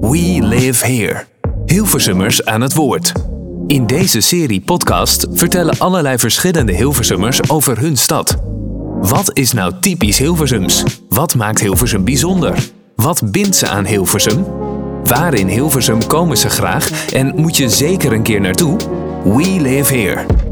We Live Here. Hilversummers aan het woord. In deze serie podcast vertellen allerlei verschillende Hilversummers over hun stad. Wat is nou typisch Hilversums? Wat maakt Hilversum bijzonder? Wat bindt ze aan Hilversum? Waar in Hilversum komen ze graag en moet je zeker een keer naartoe? We Live Here.